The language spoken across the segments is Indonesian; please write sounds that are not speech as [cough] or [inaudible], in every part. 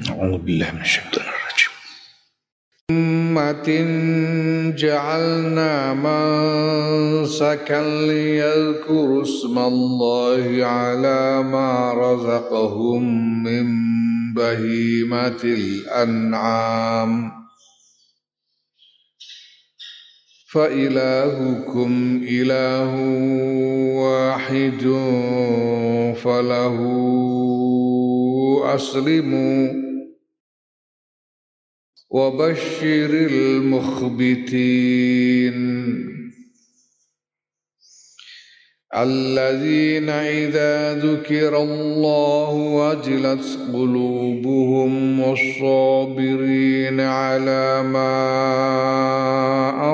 أعوذ بالله من الشيطان الرجيم. أمة جعلنا منسكا ليذكروا اسم الله على ما رزقهم من بهيمة الأنعام. فإلهكم إله واحد فله أسلموا. وبشر المخبتين. الذين إذا ذكر الله وجلت قلوبهم والصابرين على ما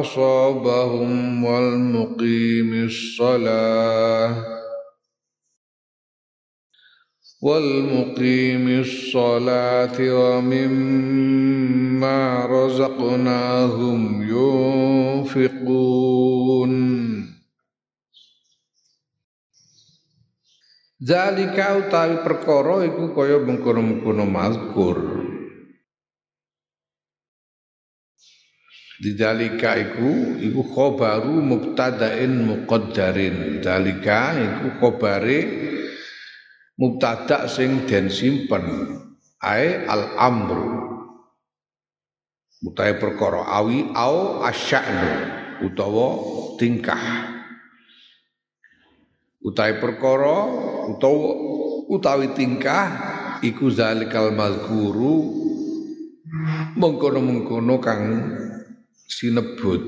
أصابهم والمقيم الصلاة والمقيم الصلاة ومما رزقناهم ينفقون Zalika utawi perkara iku kaya mengkono-mengkono mazkur. Didalika iku iku khobaru mubtada'in muqaddarin. Dalika iku khobare mubtada sing den simpen ae al amru utahe perkara awi au asya'nu utawa tingkah. Utahe perkara utawa utawi tingkah iku zalikal mazkuru mengkono-mengkono kang sinebut.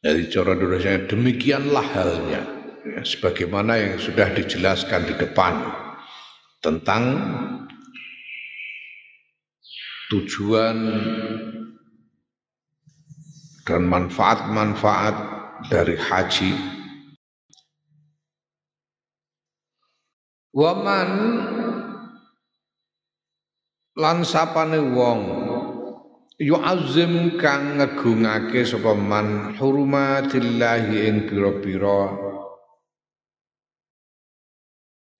Jadi cara Indonesia demikianlah halnya. Ya, sebagaimana yang sudah dijelaskan di depan tentang tujuan dan manfaat-manfaat dari haji. Waman lan sapane wong yu'azzim kang ngegungake sapa man hurumatillahi ing pira-pira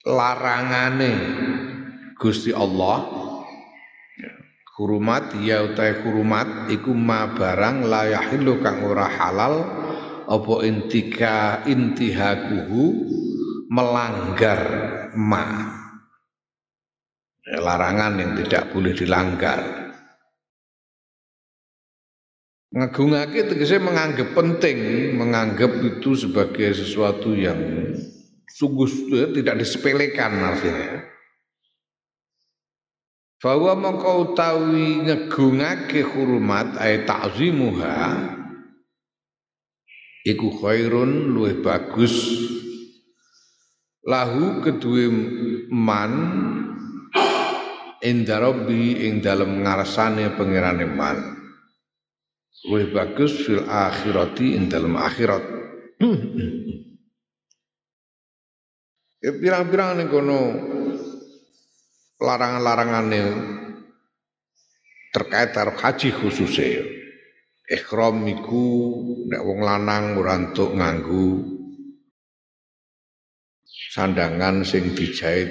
larangane Gusti Allah hurumat ya utai hurumat iku ma barang la yahillu kang ora halal apa intika intihakuhu melanggar ma ya, larangan yang tidak boleh dilanggar ngagungake tegese menganggap penting menganggap itu sebagai sesuatu yang sungguh ya, tidak disepelekan artinya. Bahwa mongko utawi ngegungake hurumat ay ta'zimuha iku khairun luwih bagus. Lahu kedue man inda rabbi ing dalem ngarsane pangerane man. Luwih bagus fil akhirati ing dalem akhirat. Ya pirang-pirang ning kono larangan-larangane terkait karo haji khususnya. Ikhram iku nek wong lanang ora entuk nganggo sandangan sing dijahit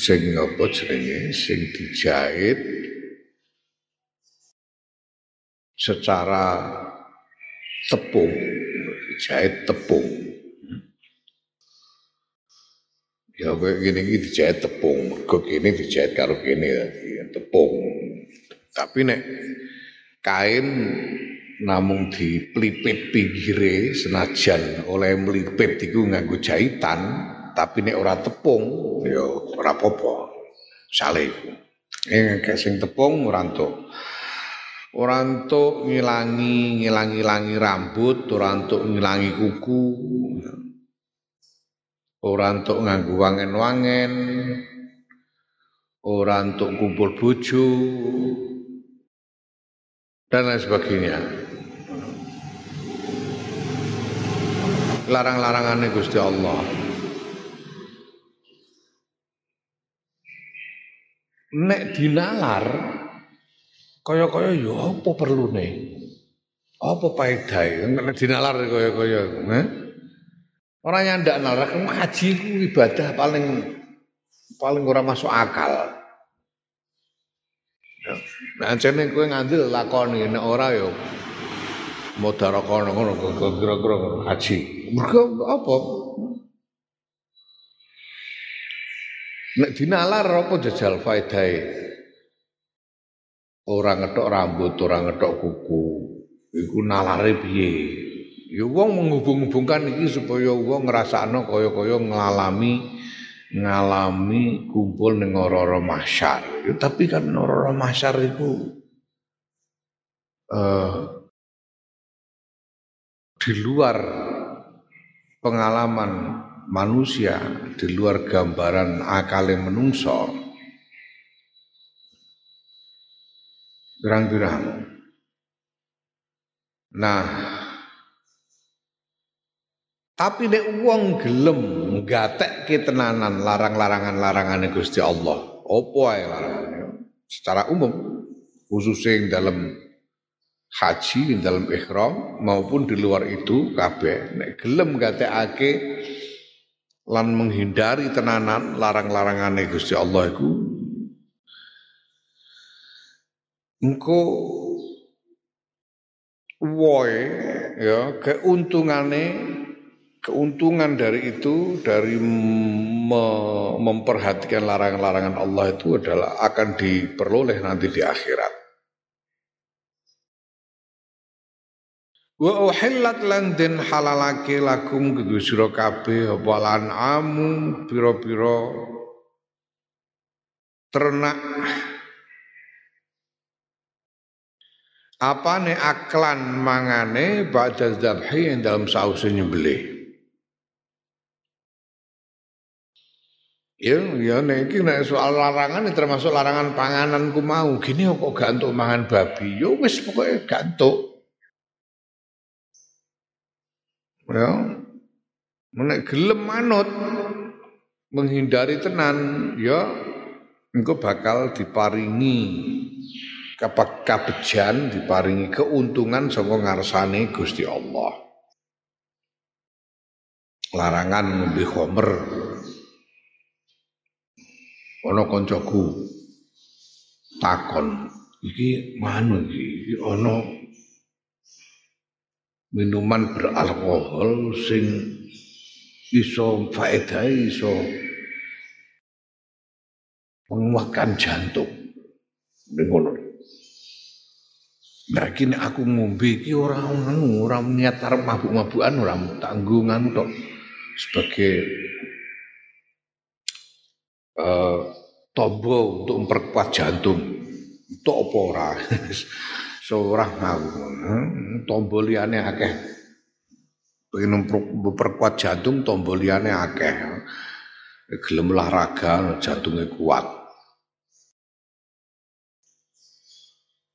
sing apa jenenge sing dijahit secara tepung dijahit tepung Ya kowe gini iki dijahit tepung, mergo kene dijahit karo kene tepung. Tapi nek kain namung dipelipit pinggire senajan oleh melipit iku nganggo jahitan, tapi nek ora tepung ya ora apa-apa. Sale iku. Eh sing tepung ora entuk. Ora ngilangi ngilangi-langi rambut, ora entuk ngilangi kuku ora entuk nganggo wangen-wangen. Ora entuk kumpul bojo. Dan lain sebagainya. Larang-larangannya Gusti Allah. Nek dinalar kaya-kaya ya apa perlune? Apa paedahe nek dinalar kaya-kaya eh? Orang yang ndak nalar haji itu ibadah paling paling ora masuk akal. Ya. Nah, ancene kowe ngandel lakoni nek ora ya modar kono ngono kira-kira haji. Mergo apa? Nek dinalar apa jajal faedahe? Orang ngetok rambut, orang ngetok kuku. Iku nalare piye? Ya wong menghubung-hubungkan iki supaya wong ngrasakno kaya-kaya ngalami ngalami kumpul ning ora-ora mahsyar. Ya, tapi kan ora-ora mahsyar iku eh di luar pengalaman manusia, di luar gambaran akale menungso. Pirang-pirang. Nah, tapi nek wong gelem nggatekke tenanan larang-larangan-larangane Gusti Allah, apa ae larangane? Secara umum khususnya dalam haji dalam ihram maupun di luar itu kabeh nek gelem gatekake lan menghindari tenanan larang-larangane Gusti Allah iku engko woe ya keuntungane keuntungan dari itu dari me, memperhatikan larangan-larangan Allah itu adalah akan diperoleh nanti di akhirat. Wa uhillat lan den halalake lakum sira kabeh apa lan amu pira-pira ternak apa nih aklan mangane ba'da dzabhi yang dalam saus nyembelih Ya, ya nek iki nek soal larangan ini termasuk larangan pangananku mau. Gini kok gak untuk mangan babi. Ya wis pokoknya gak untuk. Ya. Nek gelem manut menghindari tenan ya engko bakal diparingi kabejan diparingi keuntungan saka ngarsane Gusti Allah. Larangan ngombe homer. Ana kancaku takon, iki manu iki ana minuman beralkohol sing iso faedah iso menguatkan jantung. Ngono. Nah aku ngombe iki ora ngono, ora niat arep mabuk-mabukan ora tanggungan tok sebagai uh, tombo untuk memperkuat jantung. Itu apa ora? [laughs] Seorang mau tombo liyane akeh. Pengen memperkuat jantung tombo liyane akeh. Gelem olahraga jantungnya kuat.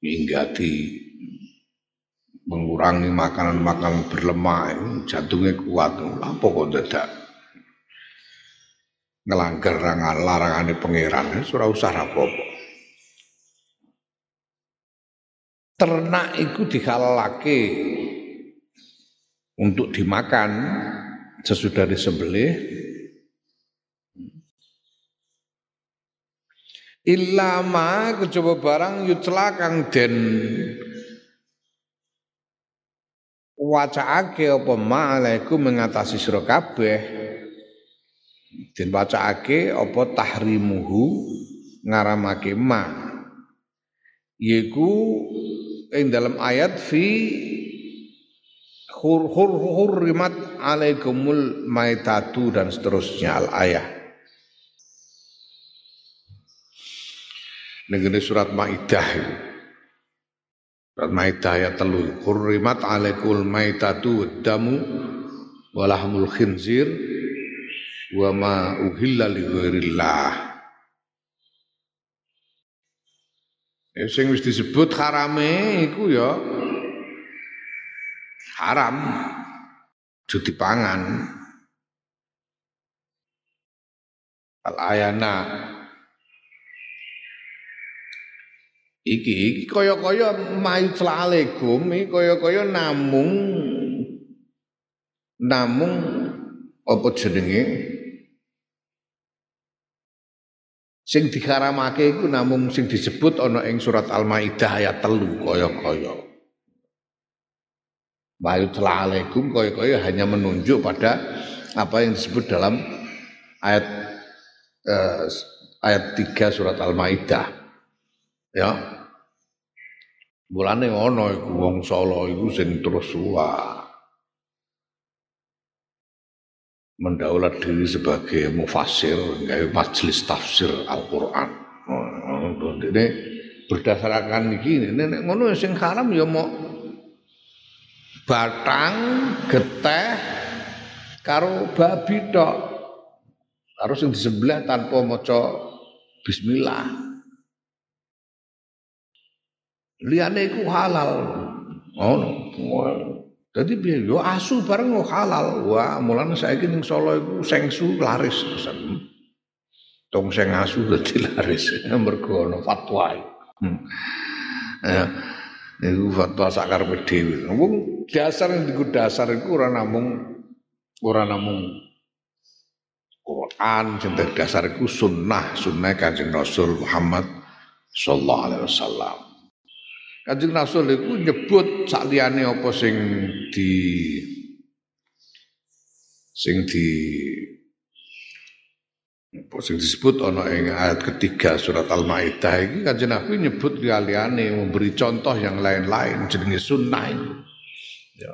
hingga di mengurangi makanan-makanan berlemak jantungnya kuat apa kok dadak ngelanggar larangan pangeran. Surah usah apa-apa. Ternak itu dihalalake untuk dimakan sesudah disembelih. Ilama kejaba barang yutla kang den wacaake apa ma alaikum mengatasi sira kabeh den wacaake apa tahrimuhu ngaramake ma yiku ing dalam ayat fi hur hur hurrimat alaikumul maitatu dan seterusnya al ayah Negeri surat Maidah. Surat Maidah ayat telu. Hurrimat alaikul maitatu damu walahmul khinzir wa ma uhilla li ghairillah. Ya sing wis disebut harame iku ya haram judi pangan. Al ayana iki iki kaya-kaya maitla alaikum iki kaya-kaya namung namung apa jenenge Sing diharamake iku namung sing disebut ana ing surat Al-Maidah ayat telu kaya-kaya. Wa yutla alaikum kaya-kaya hanya menunjuk pada apa yang disebut dalam ayat eh, ayat 3 surat Al-Maidah. Ya. Mulane ana iku wong Solo iku sing terus mendaulat diri sebagai mufasir, gawe majelis tafsir Al-Qur'an. Oh, ini berdasarkan iki nek ngono sing haram ya mau batang, geteh karo babi tok. Harus yang sebelah tanpa maca bismillah. Liyane iku halal. Oh, jadi biar yo asu bareng lo halal. Wah, mulane saiki ning Solo iku sengsu laris pesan. Tong seng asu dadi [laughs] laris mergo ana fatwa. Hmm. Ya. Iku fatwa sakar dhewe. Wong dasar yang diku dasar iku ora namung ora namung Quran sing dasar iku sunnah, sunnah Kanjeng Rasul Muhammad sallallahu alaihi wasallam. Kanjeng Rasul itu nyebut sakliyane apa sing di sing di apa sing disebut ana ing ayat ketiga surat Al-Maidah iki Kanjeng Nabi nyebut liyane memberi contoh yang lain-lain jenenge sunnah ini. Ya.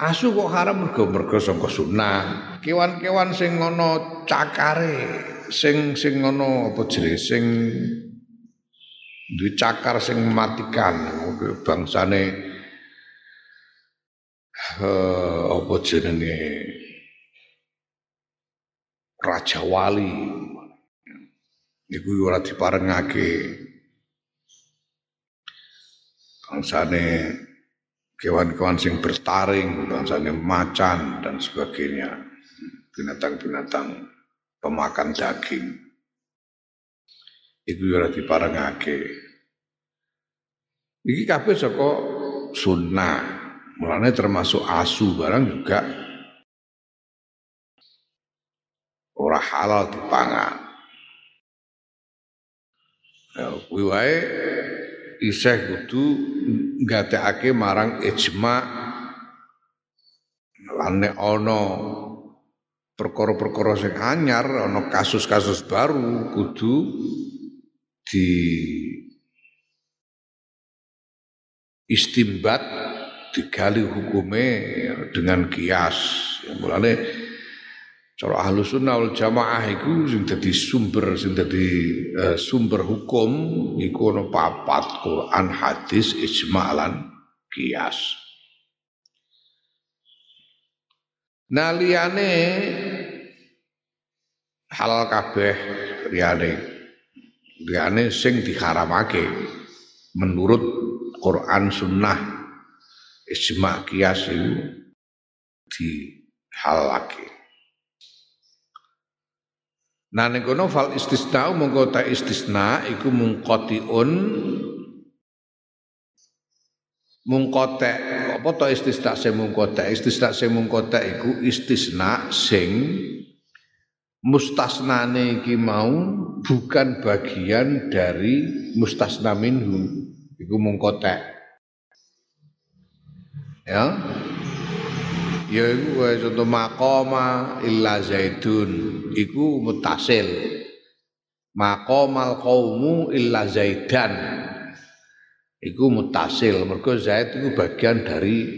Asu kok haram mergo-mergo saka sunnah. Kewan-kewan sing ana cakare, sing sing ana apa jenenge sing duwe cakar sing mematikan. Bangsane eh apa jenenge? Raja Wali. Iku ora diparengake. Bangsane kewan-kewan sing bertaring bangsane macan dan sebagainya. Binatang-binatang pemakan daging iku ora diparengake. Iki kabeh saka sunnah. Mulane termasuk asu barang juga ora halal dipangan. Ya, kuwi wae isih kudu nggatekake marang ijma lan nek ana perkara-perkara sing anyar ana kasus-kasus baru kudu di istimbat digali hukume dengan kias. Yang mulane cara ahlu sunnah wal jamaah iku sing dadi sumber sing dadi uh, sumber hukum iku ana papat Quran hadis ijma lan kias. Nah liyane halal kabeh liyane liyane sing diharamake menurut Quran sunnah ijma kias itu dihalake. Nah ning kono fal istisna mongko ta istisna iku mungqatiun mungkote apa ta istisna sing mungkote istisna sing mungkote iku istisna sing mustasnane iki mau bukan bagian dari mustasna minhu. Iku mung kotek ya. Ya iku contoh maqama illa zaidun. Iku mutasil. Maqamal qaumu illa zaidan. Iku mutasil. Mergo zaid iku bagian dari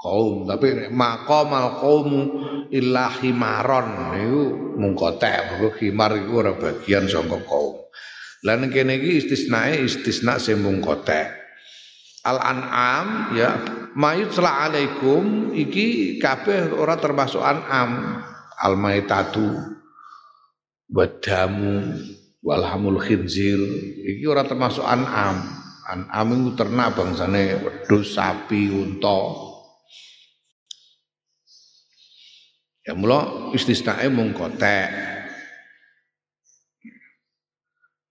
kaum tapi maqamal qaumu illa himaron niku mung kotek mergo himar iku ora bagian saka kaum. Lan kene iki istisnae istisna sing mung kotek. Al an'am ya mayut sala alaikum iki kabeh ora termasuk an'am. Al maitatu wadamu walhamul khinzir iki ora termasuk an'am. An'am iku ternak bangsane wedhus, sapi, unta. Ya mula istisnae mung kotek.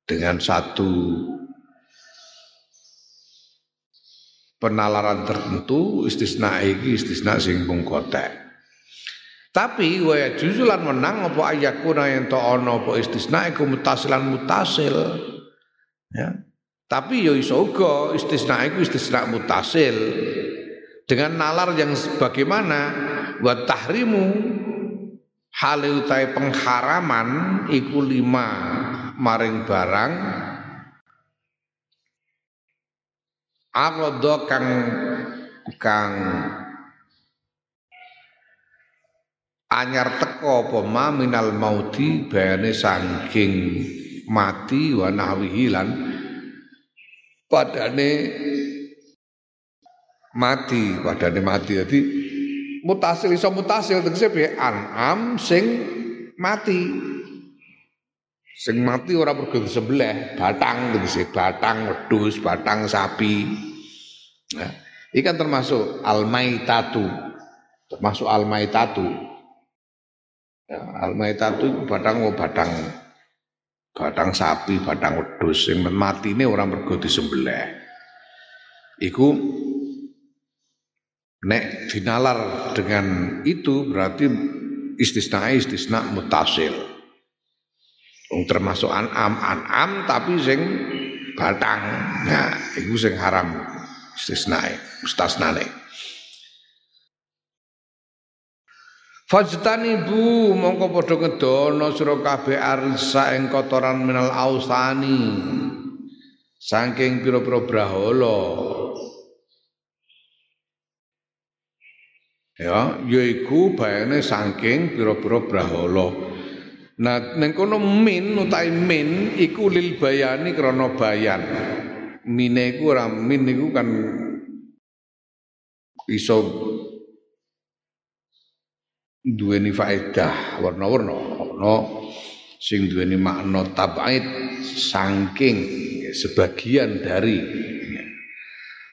Dengan satu penalaran tertentu istisna iki istisna sing mung kotek. Tapi wa juzulan menang apa ayakuna yang to ana apa istisna iku mutasilan mutasil. Ya. Tapi yo iso uga istisna iku istisna mutasil dengan nalar yang bagaimana wa tahrimu hal utai pengharaman iku lima maring barang. Arodo kang kang anyar teko apa ma minal mauti bayane saking mati wa nahwihi lan padane mati padane mati. Jadi mutasil iso mutasil tegese piye? An'am sing mati. Sing mati ora pergo sebelah batang tegese batang wedhus batang sapi. Nah ini kan termasuk almaitatu termasuk almaitatu. Ya, batang oh batang batang sapi, batang wedhus. Sing ini orang mergo disembelih. Iku nek dinalar dengan itu berarti istisna istisna mutasil. Termasuk an'am an'am tapi sing batang. Nah, iku sing haram istisna mustasnane. Fajtanibu mongko padha ngedono sira kabeh arsa ing kotoran minal ausani saking pira-pira brahala ya yaiku bayane saking pira-pira brahala. Nah ning kono min utahe min iku lil bayani krana bayan. Mine iku ora min iku kan iso duweni faedah warna-warna. Ana sing duweni makna tab'id saking sebagian dari.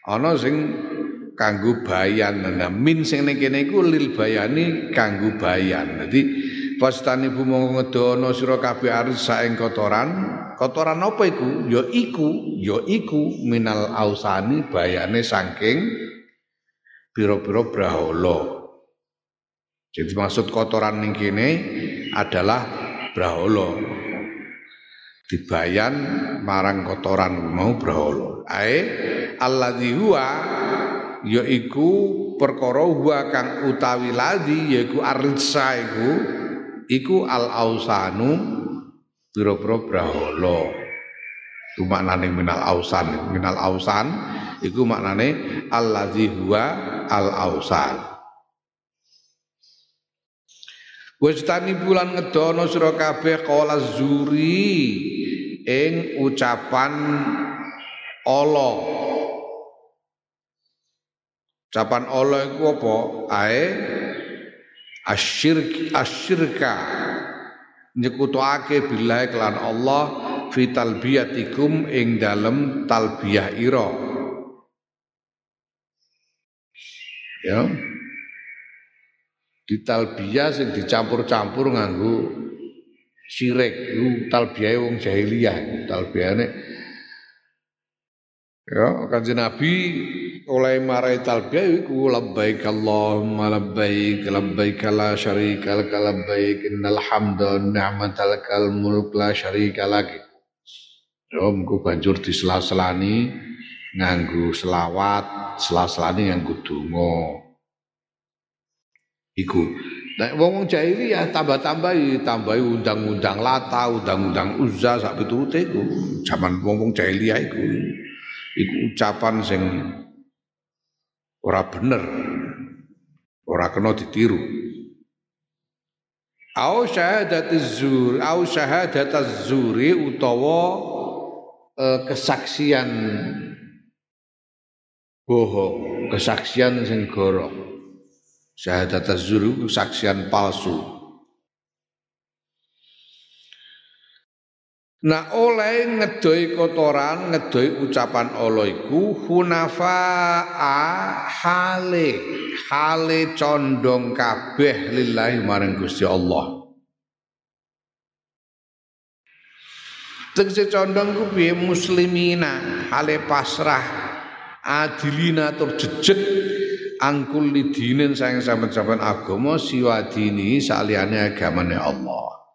Ana sing kanggo bayan. Nah min sing ning kene iku lil bayani kanggo bayan. Dadi pastane bu monggo ngedono sira kabeh aris saeng kotoran. Kotoran apa iku? Ya iku ya iku minal ausani bayane saking pira-pira brahala. Jadi maksud kotoran ning kene adalah brahala. Dibayan marang kotoran mau brahala. Ae alladzi huwa yaiku perkara huwa kang utawi ladzi yaiku arsa iku iku al ausanu pira-pira brahala. Itu maknane minal ausan. Minal ausan iku maknane alladzi huwa al ausan. Wastani bulan ngedono sira kabeh qala zuri ing ucapan Allah. Ucapan Allah iku apa? Ae asyirk asyirka nyekutuake billahi kelan Allah fi talbiyatikum ing dalem talbiyah ira. Ya di talbiyah sing dicampur-campur nganggo sirik iku talbiyah wong jahiliyah talbiyane ya kanjeng Nabi oleh marai talbiyah iku labbaik Allahumma labbaik labbaik la syarika lak labbaik innal hamda ni'matal kal mulk la syarika lak ya mengko banjur disela-selani nganggo selawat sela-selani nganggo donga iku Nek wong wong jahiliyah tambah-tambahi, tambahi undang-undang lata, undang-undang uzza sak piturute iku. Zaman wong wong jahiliyah iku. Iku ucapan sing ora bener. Ora kena ditiru. Au syahadatiz zur, au syahadataz zuri utawa eh, kesaksian bohong, kesaksian sing gorong syahadat az-zur kesaksian palsu Nah oleh ngedoi kotoran, ngedoi ucapan Allah iku hunafa'a hale hale condong kabeh lillahi maring Gusti Allah. Tegese condong ku piye muslimina hale pasrah adilina tur jejeg angkul lidinin sayang sampean-sampean agama siwa dini saliyane agamane Allah.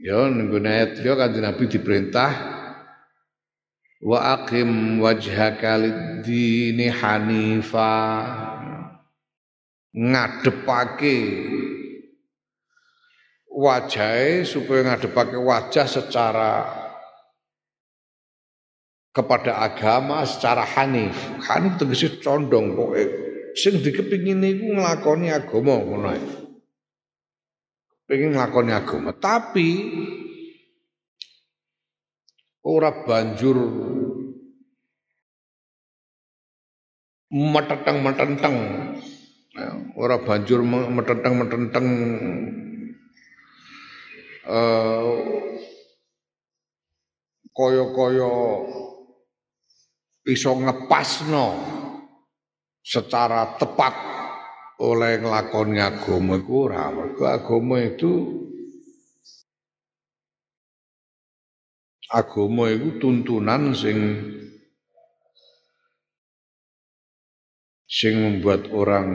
Ya nenggone ayat ya kanjeng Nabi diperintah wa aqim wajhaka lid-dini hanifa ngadepake wajah supaya ngadepake wajah secara kepada agama secara hanif. Hanif tegese condong pokoke sing dikepingin niku nglakoni agama ngono. Pengen nglakoni agama, tapi ora banjur meteteng-metenteng ora banjur metenteng-metenteng eh kaya-kaya iso ngepasno secara tepat oleh nglakoni agama iku ora mergo agama itu agama itu tuntunan sing sing membuat orang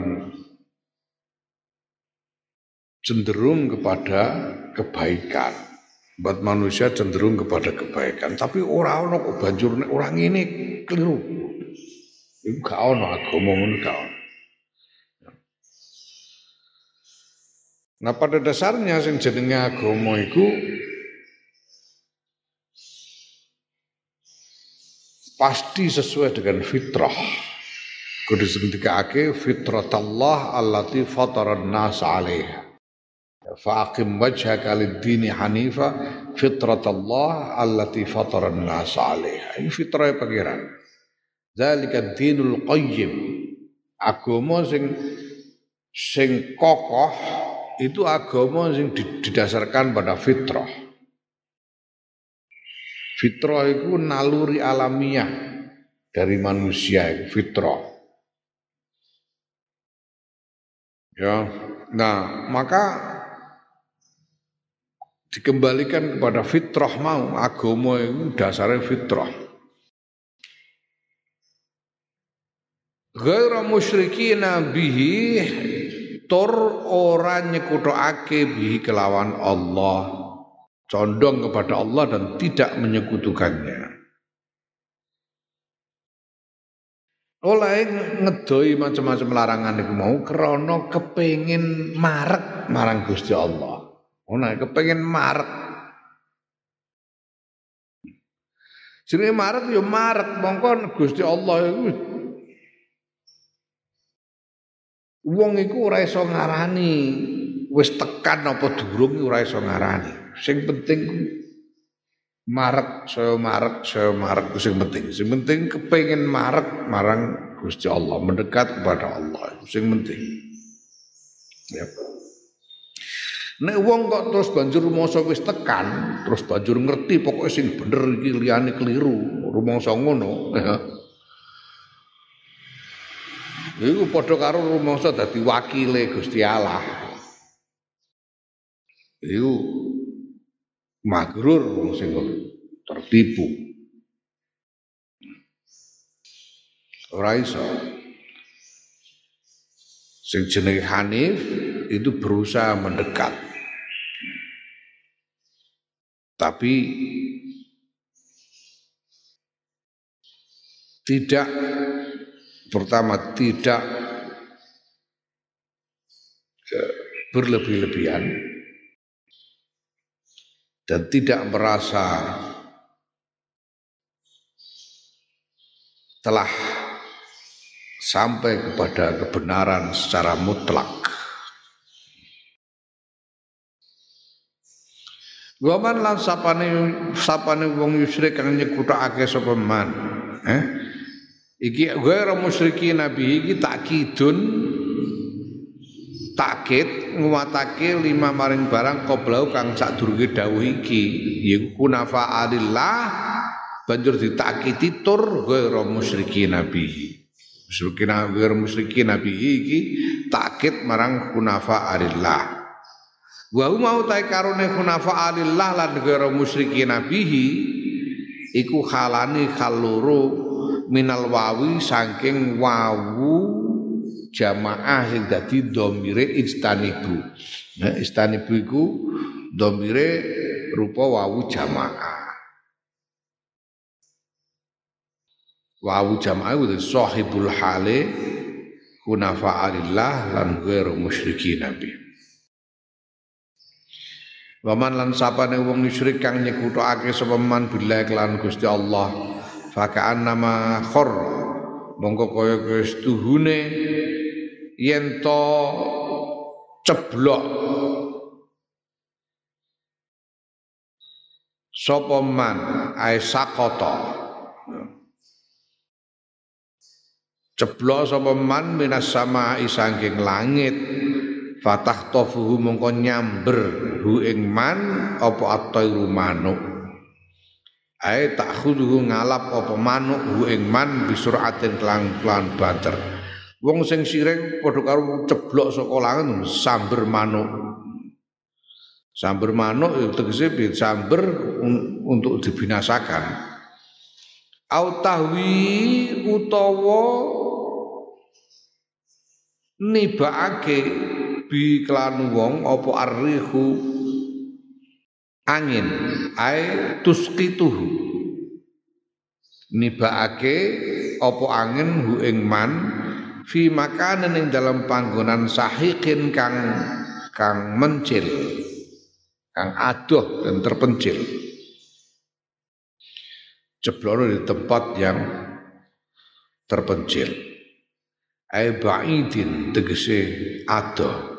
cenderung kepada kebaikan. Buat manusia cenderung kepada kebaikan, tapi orang ono kok banjur orang ini keliru. Iku gak ono agama ngono gak ono. Nah pada dasarnya sing jenenge agama iku pasti sesuai dengan fitrah. Kudu fitrah fitratallah allati fataran nas 'alaiha. Faqim wajhaka lid-dini hanifa fitratallah allati fataran nas 'alaiha. Ini fitrah pangeran. Zalika dinul qayyim. Agama sing sing kokoh itu agama sing didasarkan pada fitrah. Fitrah itu naluri alamiah dari manusia itu fitrah. Ya, nah maka dikembalikan kepada fitrah mau agama itu dasarnya fitrah. Gaira musyrikina bihi tur ora nyekutokake bihi kelawan Allah condong kepada Allah dan tidak menyekutukannya. Oleh ngedoi macam-macam larangan itu mau krana kepengin marek marang Gusti Allah. Ono kepengin marek. Jenenge marek ya marek mongko Gusti Allah iku Wong iku ora iso ngarani wis tekan apa durung ora iso ngarani. Sing penting marek saya marek saya marek sing penting. Sing penting kepengin marek marang Gusti Allah, mendekat kepada Allah. Sing penting. Ya. Nek wong kok terus banjur rumangsa wis tekan, terus banjur ngerti pokoknya sing bener iki liyane keliru, rumangsa ngono, ya. Iku padha karo rumangsa dadi wakile Gusti Allah. Iku magrur wong sing tertipu. Ora iso. Sing jenenge Hanif itu berusaha mendekat. Tapi tidak pertama tidak berlebih-lebihan dan tidak merasa telah sampai kepada kebenaran secara mutlak. Waman lan sapane sapane wong yusyrik kang nyekutakake sapa man. Eh? Iki ghairu musyriki nabi iki takkidun takkid nguwatake lima maring barang qoblau kang sadurunge dawuh iki. Yaiku kunafa alillah banjur ditakiti tur ghairu musyriki nabi. Musyrikin ghairu musyriki nabi iki takkid marang kunafa alillah. Wa mau ta karone kunafa alillah lan ghairu musyriki nabi iku halani kaloro minal wawi saking wawu jamaah sing dadi domire istanibu. Nah, istanibu iku domire rupa wawu jamaah. Wawu jamaah itu sahibul hale kunafa alillah lan ghairu musyrikin nabi. Waman lan sapane wong musyrik kang nyekutake sapa man billahi kelan Gusti Allah fakaan nama khor. Mongko kaya wis tuhune yen to ceblok. Sapa man? Ae ceblok sapa man minas sama isangking langit. Fatah tofuhu mongko nyamber hu ing man apa atairu ae tak khuduhu ngalap apa manuk hu ing man bisuratin kelan kelan banter. Wong sing sireng padha karo ceblok saka langit samber manuk. Samber manuk ya tegese samber un, untuk dibinasakan. Au tahwi utawa nibaake bi kelan wong apa arrihu angin. Ae tusqituhu nibaake apa angin hu ing man fi makanan ing dalam panggonan sahikin kang kang mencil kang adoh dan terpencil. Jeblono di tempat yang terpencil. Ai ba'idin tegese adoh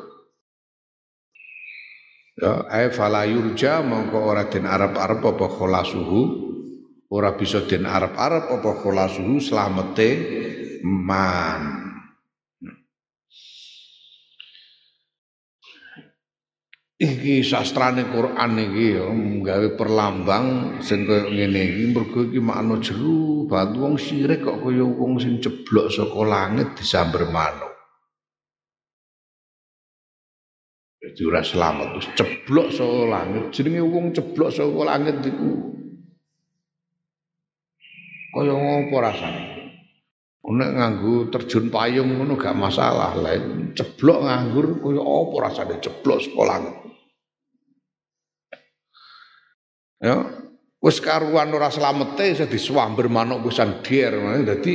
ya ai fala yurja mongko ora den arep-arep apa kholasuhu ora bisa den arep-arep apa kholasuhu slamete man. Iki sastrane Quran iki ya gawe perlambang sing kaya ngene iki mergo iki makna jero banget wong sirik kok kaya wong sing ceblok saka langit disamber manuk ora selamat terus ceblok saka langit jenenge wong ceblok saka langit iku kaya ngopo rasane Nek nganggo terjun payung ngono gak masalah lah. Ceblok nganggur kaya apa rasane ceblok saka langit. Ya, wis karuan ora slamete iso diswamber manuk pisan dier. Dadi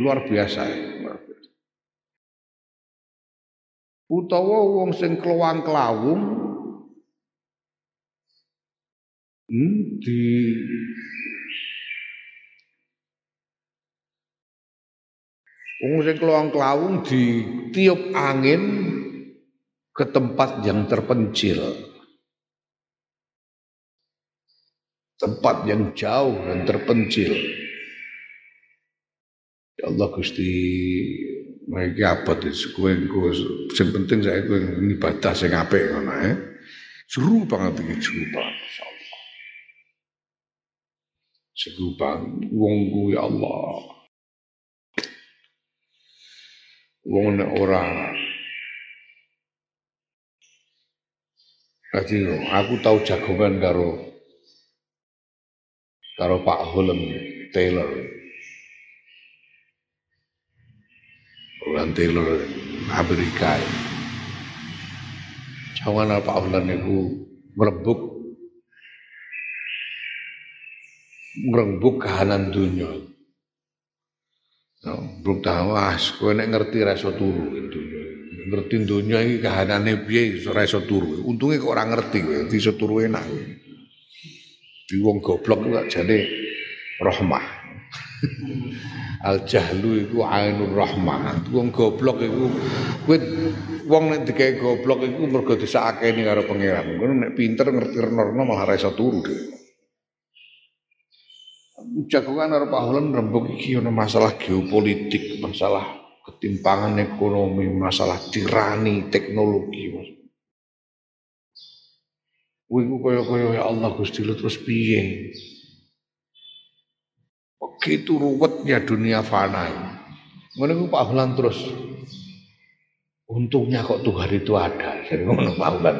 luar biasa, luar biasa. Utawa wong sing kelawang-kelawung hmm, di Wong sing kelawang-kelawung ditiup angin ke tempat yang terpencil. Tempat yang jauh dan terpencil. Ya Allah Gusti mereka apa tuh kowe kowe sing penting saya kowe ibadah sing apik ngono ya. Seru banget iki seru banget masyaallah. Seru banget wong kuwi Allah. Wong nek ora Jadi aku tahu jagongan karo karo Pak Hulem Taylor. Roland Taylor Amerika. Jawangan Pak Hulem itu merebuk ngrembuk kahanan dunia. No, Bruk tawas, kowe nek ngerti reso turu dunia. Ngerti dunia iki kahanane piye iso reso turu. Untunge kok ora ngerti kowe, iso turu enak. Di wong goblok kok jane rahmah. Al jahlu iku ainur rahmah. Wong goblok iku kowe wong nek digawe goblok iku mergo disakeni karo pangeran. Ngono nek pinter ngerti renorno malah reso turu dhewe. jagongan karo Pak rembug iki ana masalah geopolitik, masalah ketimpangan ekonomi, masalah tirani teknologi. Mas. Wiku kaya-kaya ya Allah Gusti lu terus piye? Begitu ruwetnya dunia fana. Ngono Pak Hulan terus untungnya kok Tuhan itu ada. [laughs] Jadi ngono Pak Hulan.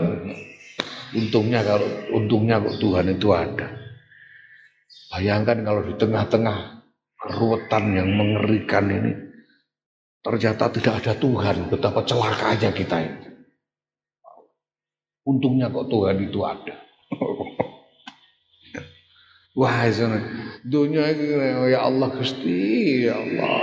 Untungnya kalau untungnya kok Tuhan itu ada. Bayangkan kalau di tengah-tengah keruwetan yang mengerikan ini ternyata tidak ada Tuhan, betapa celakanya kita ini. Untungnya kok Tuhan itu ada. [laughs] Wah, sana dunia ini ya Allah Gusti, ya Allah.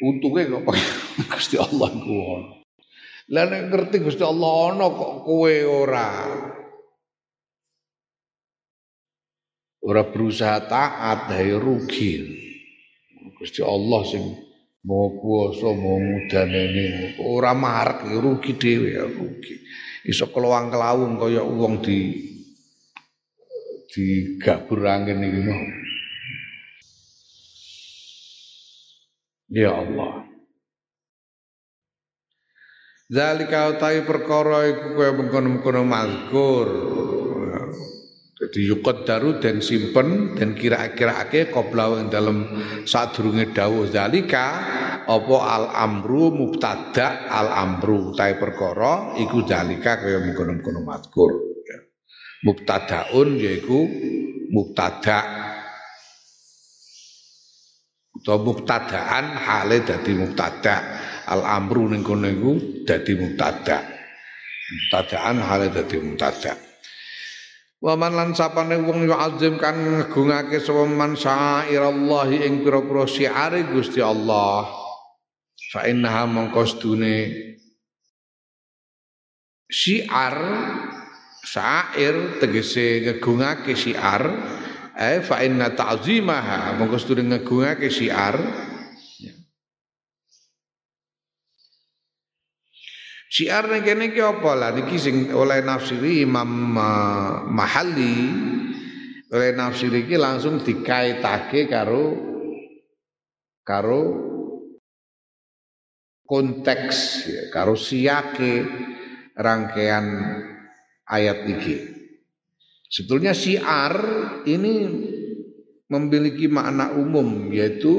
Untungnya kok pakai [laughs] Gusti Allah ku. Nek ngerti Gusti Allah ana kok kowe ora. Ora berusaha taat dari rugi. Gusti Allah sing mau kuasa mau mudane ini ora marek rugi dhewe ya rugi. Iso keluang kelawung kaya wong di digabur angin mau. Ya Allah. Zalika utai perkara iku kaya mengkono-mengkono mazkur. Jadi yukot daru dan simpen dan kira-kira-ake koblau yang dalam sadurunge dawuh zalika apa al amru mubtada al amru utai perkara iku zalika kaya mengkono-mengkono mazkur. Mubtadaun yaiku mubtada. Utawa mubtadaan hale dadi mubtada. Al amru ning kono iku dadi mubtada. Mubtadaan hale dadi mubtada wa man lan sapane wong yo azim kan ngegungake sapa man syairallahi ing pira-pira syiare Gusti Allah. Fa innaha mongko syiar syair tegese ngegungake syiar. Eh fa inna ta'zimaha monggo sedurunge ngegungake syiar Syiar ning kene iki apa lah niki sing oleh nafsiri Imam Mahalli oleh nafsiri iki langsung dikaitake karo karo konteks ya, karo siake rangkaian ayat iki. Sebetulnya syiar ini memiliki makna umum yaitu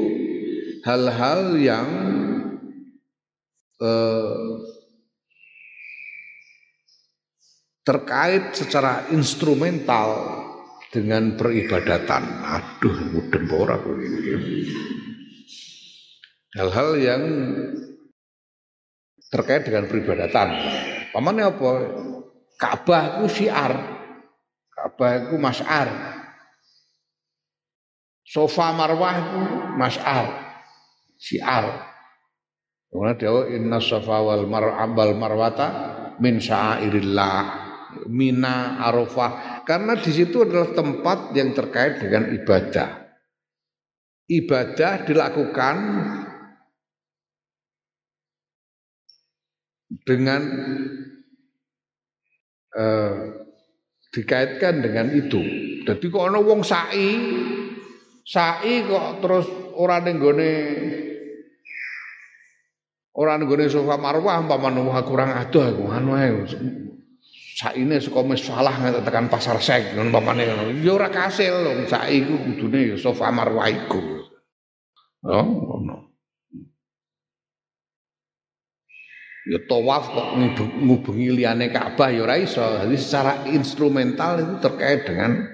hal-hal yang eh, terkait secara instrumental dengan peribadatan. Aduh, mudeng ora Hal-hal yang terkait dengan peribadatan. Pamannya apa? Ka'bah itu syiar. Ka'bah itu mas'ar. Sofa marwah itu mas'ar. Syiar. Kemudian dia inna sofa wal mar'abal marwata min syairillah. Mina Arafah. Karena di situ adalah tempat yang terkait dengan ibadah. Ibadah dilakukan dengan eh, dikaitkan dengan itu. Jadi kok ana wong sa'i, sa'i kok terus ora ning gone ora ning gone sofa marwah umpamane wah kurang adoh aku anu. Saine saka salah tekan pasar sek ngono umpamane ngono. Ya ora kasil lho sa'i iku kudune ya sofa marwah iku. Oh, ngono. ya tawaf kok ngubengi liyane Ka'bah ya ora iso. Jadi secara instrumental itu terkait dengan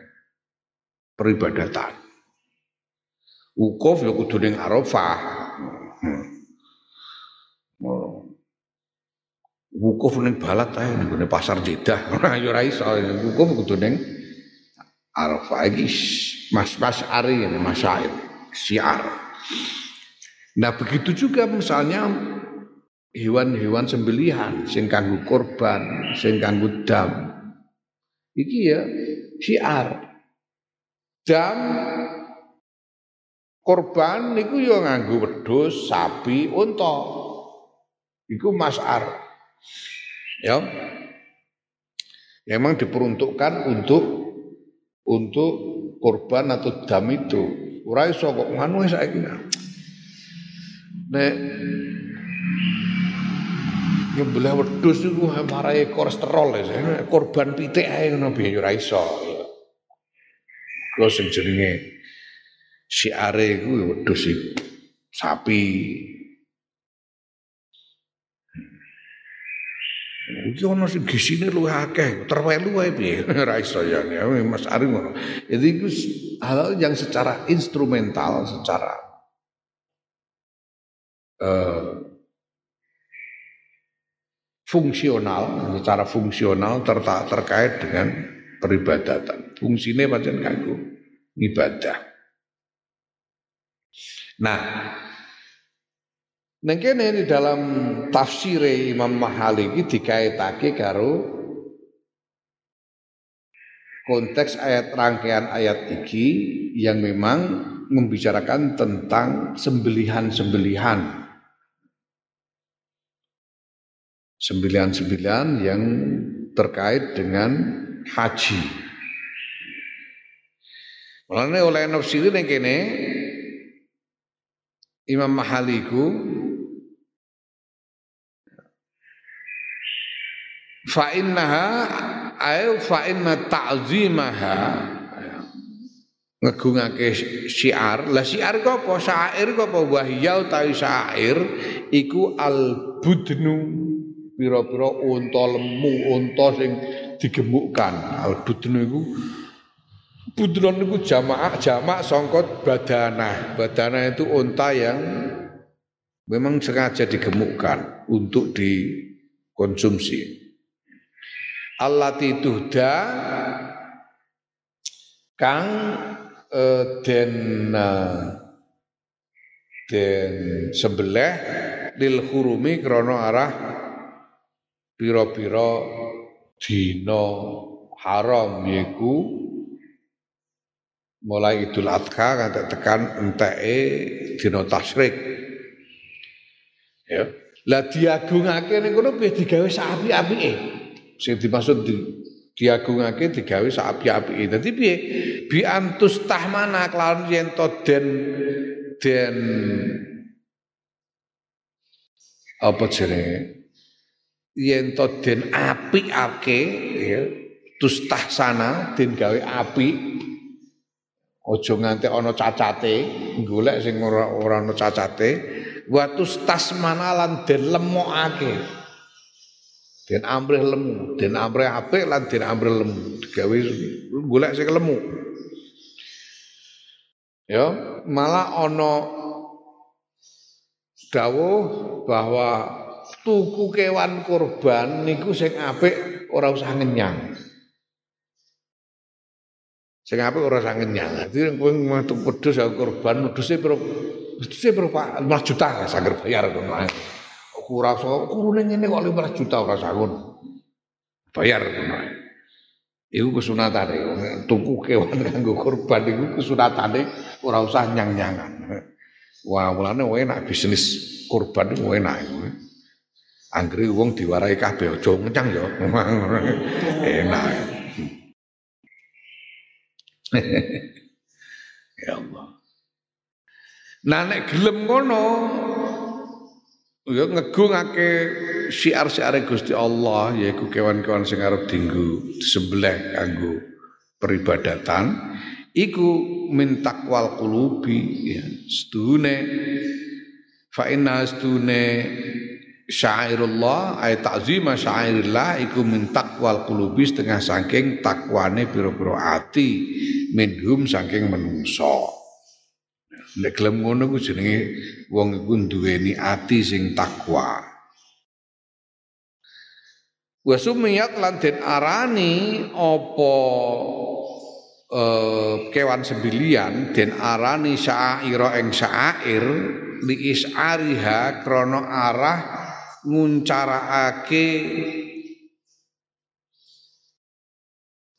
peribadatan. Wukuf ya kudu Arafah. Hmm. Wukuf ning balat ae ning pasar Jeddah. [laughs] ya ora iso. Wukuf kudu ning Arafah iki mas-mas ari ini masyair, syiar. Nah begitu juga misalnya hewan-hewan sembelihan sing kanggo korban, sing kanggo dam. Iki ya syiar. Dam korban niku ya nganggo wedhus, sapi, unta. Iku mas'ar. Ya. Memang diperuntukkan untuk untuk korban atau dam itu. Ora iso kok ngono saiki. Nek nyembelih wedhus iku marai kolesterol ya. Korban pitik ae ngono piye ora iso. Kulo sing jenenge syiare iku wedhus iku sapi. Iki ana sing gisine luwih akeh, terwelu wae piye? [laughs] Ora iso ya, Mas Ari ngono. Jadi itu hal yang secara instrumental, secara uh, fungsional, secara fungsional ter terkait dengan peribadatan. Fungsinya pancen kanggo ibadah. Nah, Neng kene di dalam tafsir Imam Mahali iki dikaitake karo konteks ayat rangkaian ayat iki yang memang membicarakan tentang sembelihan-sembelihan. Sembelihan-sembelihan yang terkait dengan haji. Mulane oleh nafsiri ning kene Imam Mahaliku fa innaha ay fa inna ta'zimaha. Ngegungake syiar. Lah syiar kok apa? Syair kok apa? Wahya utawi syair iku al budnu pira-pira unta lemu unta sing digemukkan al budnu iku budnu niku jamaah jamak sangka badana badana itu unta yang memang sengaja digemukkan untuk dikonsumsi allati tuhda kang uh, den uh, den sebelah lil hurumi krana arah pira-pira dina haram yaiku mulai Idul Adha nganti tekan enteke dina tasyrik. Ya. Lah diagungake ning kono piye? Digawe sapi-apike sing dimaksud di diagungake digawe sak api-apike. Dadi piye? Bi antus tahmana kelawan yen to den den apa jenenge? Yen to den apikake ya, sana den gawe api aja nganti ana cacate, golek sing ora ora ana cacate, wa tustasmana lan den lemokake. Den amrih lemu, den amrih apik lan den amrih lemu. Digawe golek sing lemu. Ya, malah ana dawuh bahwa tuku kewan kurban niku sing apik ora usah ngenyang. Sing apik ora usah ngenyang. Dadi kowe metu wedhus ya kurban, wedhuse piro? Wedhuse piro Pak? 5 juta saged bayar ngono ora so kurune ngene kok 15 juta ora sangun. Bayar ngono. Iku kesunatane tuku kewan [laughs] kanggo kurban iku kesunatane ora usah nyang-nyangan. Wah, mulane enak bisnis kurban iku enak. Anggere wong diwarai kabeh aja ngencang ya. [laughs] enak. [laughs] ya Allah. Nah nek gelem ngono ya ngegungake syiar-syiar Gusti Allah yaiku kewan-kewan sing arep dinggo disembelih kanggo peribadatan iku min taqwal qulubi ya sedune fa inna sedune syairullah ay ta'zima syairillah iku min taqwal qulubi setengah saking takwane pira-pira ati minhum saking menungso Lek gelem ngono ku jenenge wong iku duweni ati sing takwa. Wa sumiyat lan den arani apa eh, kewan sembilian den arani syaira ing syair li isariha krana arah nguncarakake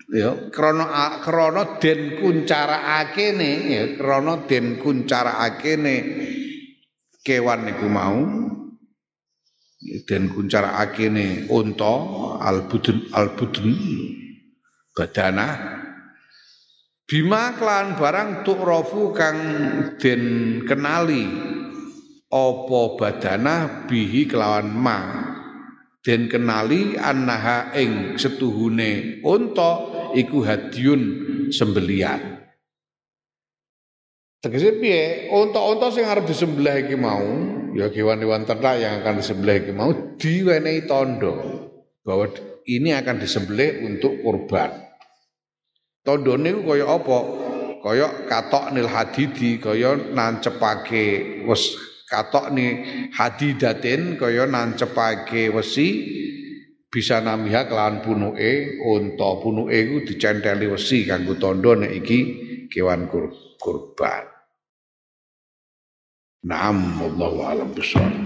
ya krana krana den kuncarakake ne ya krana den kuncarakake ne kewan niku mau. Den kuncarakake ne unta albudun albudun badana. Bima klan barang tukrafu kang den kenali apa badana bihi kelawan ma. Den kenali annaha ing setuhune unta iku hadiun sembelian. Tegese piye? Unta-unta sing arep disembelih iki mau, ya kewan-kewan ternak yang akan disembelih iki mau diwenehi tondo. bahwa ini akan disembelih untuk kurban. Tondone ku kaya apa? Kaya katok nil hadidi, kaya nancepake wis katok ni hadidatin kaya nancepake wesi bisa namiha kelawan punuke unta punuke iku dicenteli wesi kanggo tondo nek iki kewan kur kurban. Naam wallahu alam bisawab.